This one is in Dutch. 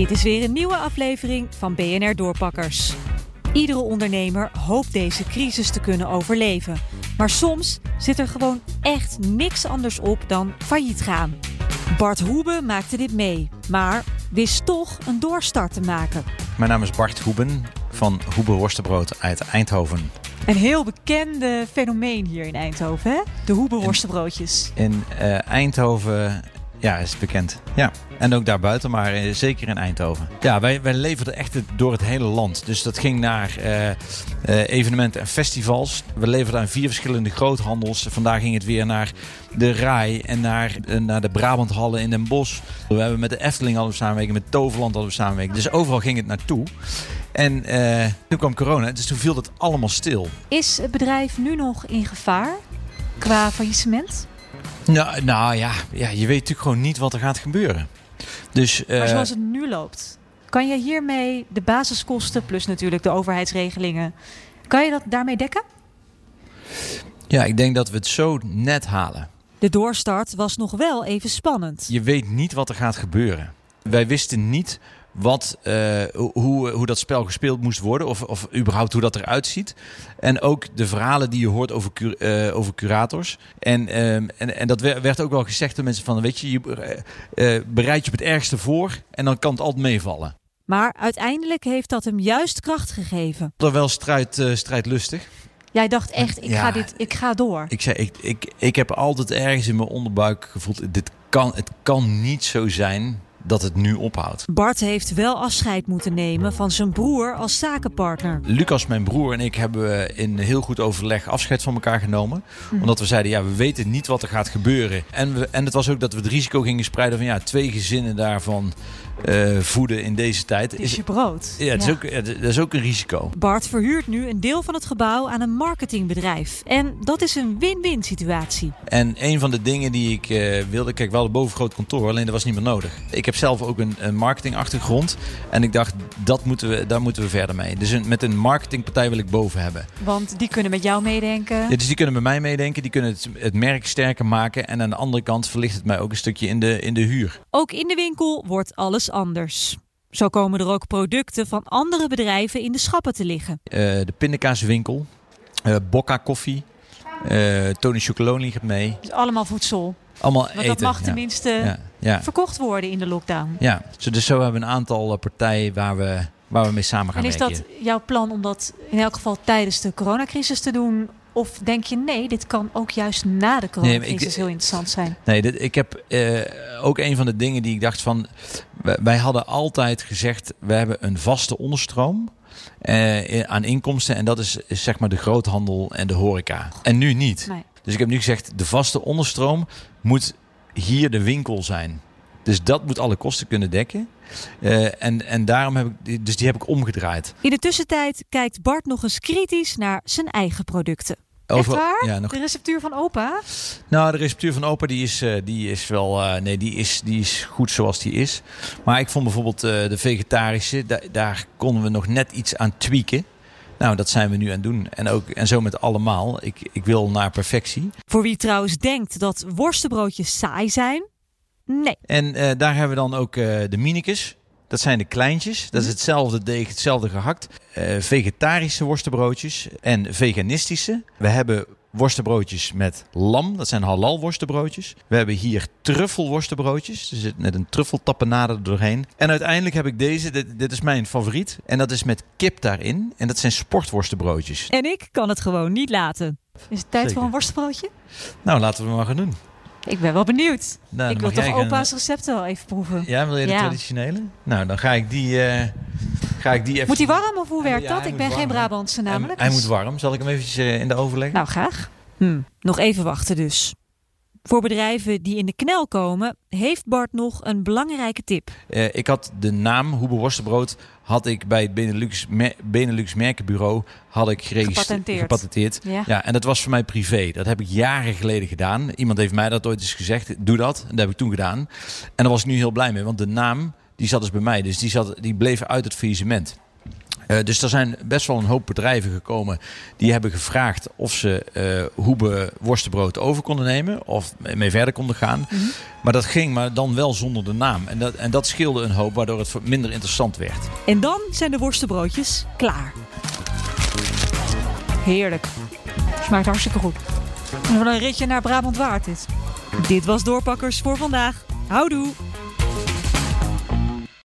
Dit is weer een nieuwe aflevering van BNR Doorpakkers. Iedere ondernemer hoopt deze crisis te kunnen overleven. Maar soms zit er gewoon echt niks anders op dan failliet gaan. Bart Hoebe maakte dit mee, maar wist toch een doorstart te maken. Mijn naam is Bart Hoeben van Hoebe Worstenbrood uit Eindhoven. Een heel bekende fenomeen hier in Eindhoven, hè? De Hoebe worstenbroodjes. In uh, Eindhoven ja, is bekend. Ja, en ook daarbuiten, maar uh, zeker in Eindhoven. Ja, wij, wij leverden echt door het hele land. Dus dat ging naar uh, uh, evenementen en festivals. We leverden aan vier verschillende groothandels. Vandaag ging het weer naar de Rai en naar, naar de Brabanthallen in Den Bosch. We hebben met de Efteling hadden we met Toverland hadden we samenwerking. Dus overal ging het naartoe. En toen kwam corona, dus toen viel dat allemaal stil. Is het bedrijf nu nog in gevaar qua faillissement? Nou, nou ja, ja, je weet natuurlijk gewoon niet wat er gaat gebeuren. Dus, maar zoals het nu loopt, kan je hiermee de basiskosten, plus natuurlijk de overheidsregelingen, kan je dat daarmee dekken? Ja, ik denk dat we het zo net halen. De doorstart was nog wel even spannend. Je weet niet wat er gaat gebeuren. Wij wisten niet wat, uh, hoe, hoe dat spel gespeeld moest worden. Of, of überhaupt hoe dat eruit ziet. En ook de verhalen die je hoort over, uh, over curators. En, uh, en, en dat werd ook wel gezegd door mensen van... weet je, je bereid je op het ergste voor en dan kan het altijd meevallen. Maar uiteindelijk heeft dat hem juist kracht gegeven. Wel strijd, strijdlustig. Jij dacht echt, ik, ja, ga dit, ik ga door. Ik zei, ik, ik, ik heb altijd ergens in mijn onderbuik gevoeld... Dit kan, het kan niet zo zijn dat het nu ophoudt. Bart heeft wel afscheid moeten nemen van zijn broer als zakenpartner. Lucas, mijn broer en ik hebben in heel goed overleg afscheid van elkaar genomen. Hm. Omdat we zeiden, ja, we weten niet wat er gaat gebeuren. En, we, en het was ook dat we het risico gingen spreiden van ja, twee gezinnen daarvan uh, voeden in deze tijd. Het is je brood. Ja, het Is ook, ja, dat is ook een risico. Bart verhuurt nu een deel van het gebouw aan een marketingbedrijf. En dat is een win-win situatie. En een van de dingen die ik uh, wilde, kijk, wel een bovengroot kantoor, alleen dat was niet meer nodig. Ik heb zelf ook een, een marketingachtergrond. En ik dacht, dat moeten we, daar moeten we verder mee. Dus een, met een marketingpartij wil ik boven hebben. Want die kunnen met jou meedenken? Ja, dus die kunnen met mij meedenken. Die kunnen het, het merk sterker maken. En aan de andere kant verlicht het mij ook een stukje in de, in de huur. Ook in de winkel wordt alles anders. Zo komen er ook producten van andere bedrijven in de schappen te liggen. Uh, de pindakaaswinkel, uh, Bocca koffie, uh, Tony Chocolonely gaat mee. Dus allemaal voedsel. Allemaal Want eten. dat mag tenminste ja. Verkocht worden in de lockdown. Ja, dus zo hebben we een aantal partijen waar we, waar we mee samen gaan werken. En is dat jouw plan om dat in elk geval tijdens de coronacrisis te doen? Of denk je nee, dit kan ook juist na de coronacrisis nee, heel interessant zijn? Nee, dit, ik heb uh, ook een van de dingen die ik dacht van... Wij hadden altijd gezegd, we hebben een vaste onderstroom uh, aan inkomsten. En dat is, is, zeg maar de groothandel en de horeca. En nu niet. Nee. Dus ik heb nu gezegd, de vaste onderstroom moet hier de winkel zijn. Dus dat moet alle kosten kunnen dekken. Uh, en, en daarom heb ik, dus die heb ik omgedraaid. In de tussentijd kijkt Bart nog eens kritisch naar zijn eigen producten. Over, Echt waar? Ja, nog... De receptuur van opa? Nou, de receptuur van opa die is, uh, die is wel. Uh, nee, die is, die is goed zoals die is. Maar ik vond bijvoorbeeld uh, de vegetarische, da daar konden we nog net iets aan tweaken. Nou, dat zijn we nu aan het doen. En, ook, en zo met allemaal. Ik, ik wil naar perfectie. Voor wie trouwens denkt dat worstenbroodjes saai zijn, nee. En daar hebben we dan ook de minikes. Dat zijn de kleintjes. Dat is hetzelfde deeg, hetzelfde gehakt. Uh, vegetarische worstenbroodjes en veganistische. We hebben worstenbroodjes met lam. Dat zijn halal worstenbroodjes. We hebben hier truffelworstenbroodjes. Dus met een truffeltappenade er doorheen. En uiteindelijk heb ik deze. Dit, dit, is mijn favoriet. En dat is met kip daarin. En dat zijn sportworstenbroodjes. En ik kan het gewoon niet laten. Is het tijd Zeker. voor een worstenbroodje? Nou, laten we maar gaan doen. Ik ben wel benieuwd. Nou, ik wil toch opa's recepten wel even proeven. Ja, wil je de ja. traditionele? Nou, dan ga ik die, uh, ga ik die even... Moet hij warm of hoe werkt ja, dat? Ik ben geen Brabantse namelijk. Hij, hij moet warm. Zal ik hem eventjes uh, in de oven leggen? Nou, graag. Hm. Nog even wachten dus. Voor bedrijven die in de knel komen, heeft Bart nog een belangrijke tip. Uh, ik had de naam Hoebe Worstenbrood had ik bij het Benelux, Benelux Merkenbureau had ik gepatenteerd. gepatenteerd. Ja. ja. en dat was voor mij privé. Dat heb ik jaren geleden gedaan. Iemand heeft mij dat ooit eens gezegd. Doe dat. En dat heb ik toen gedaan. En daar was ik nu heel blij mee. Want de naam die zat dus bij mij. Dus die, zat, die bleef uit het faillissement. Uh, dus er zijn best wel een hoop bedrijven gekomen die hebben gevraagd of ze uh, Hoebe worstenbrood over konden nemen of mee verder konden gaan. Mm -hmm. Maar dat ging, maar dan wel zonder de naam. En dat, en dat scheelde een hoop, waardoor het minder interessant werd. En dan zijn de worstenbroodjes klaar. Heerlijk. Smaakt hartstikke goed. En wat een ritje naar Brabant waard is. Dit was Doorpakkers voor vandaag. Houdoe!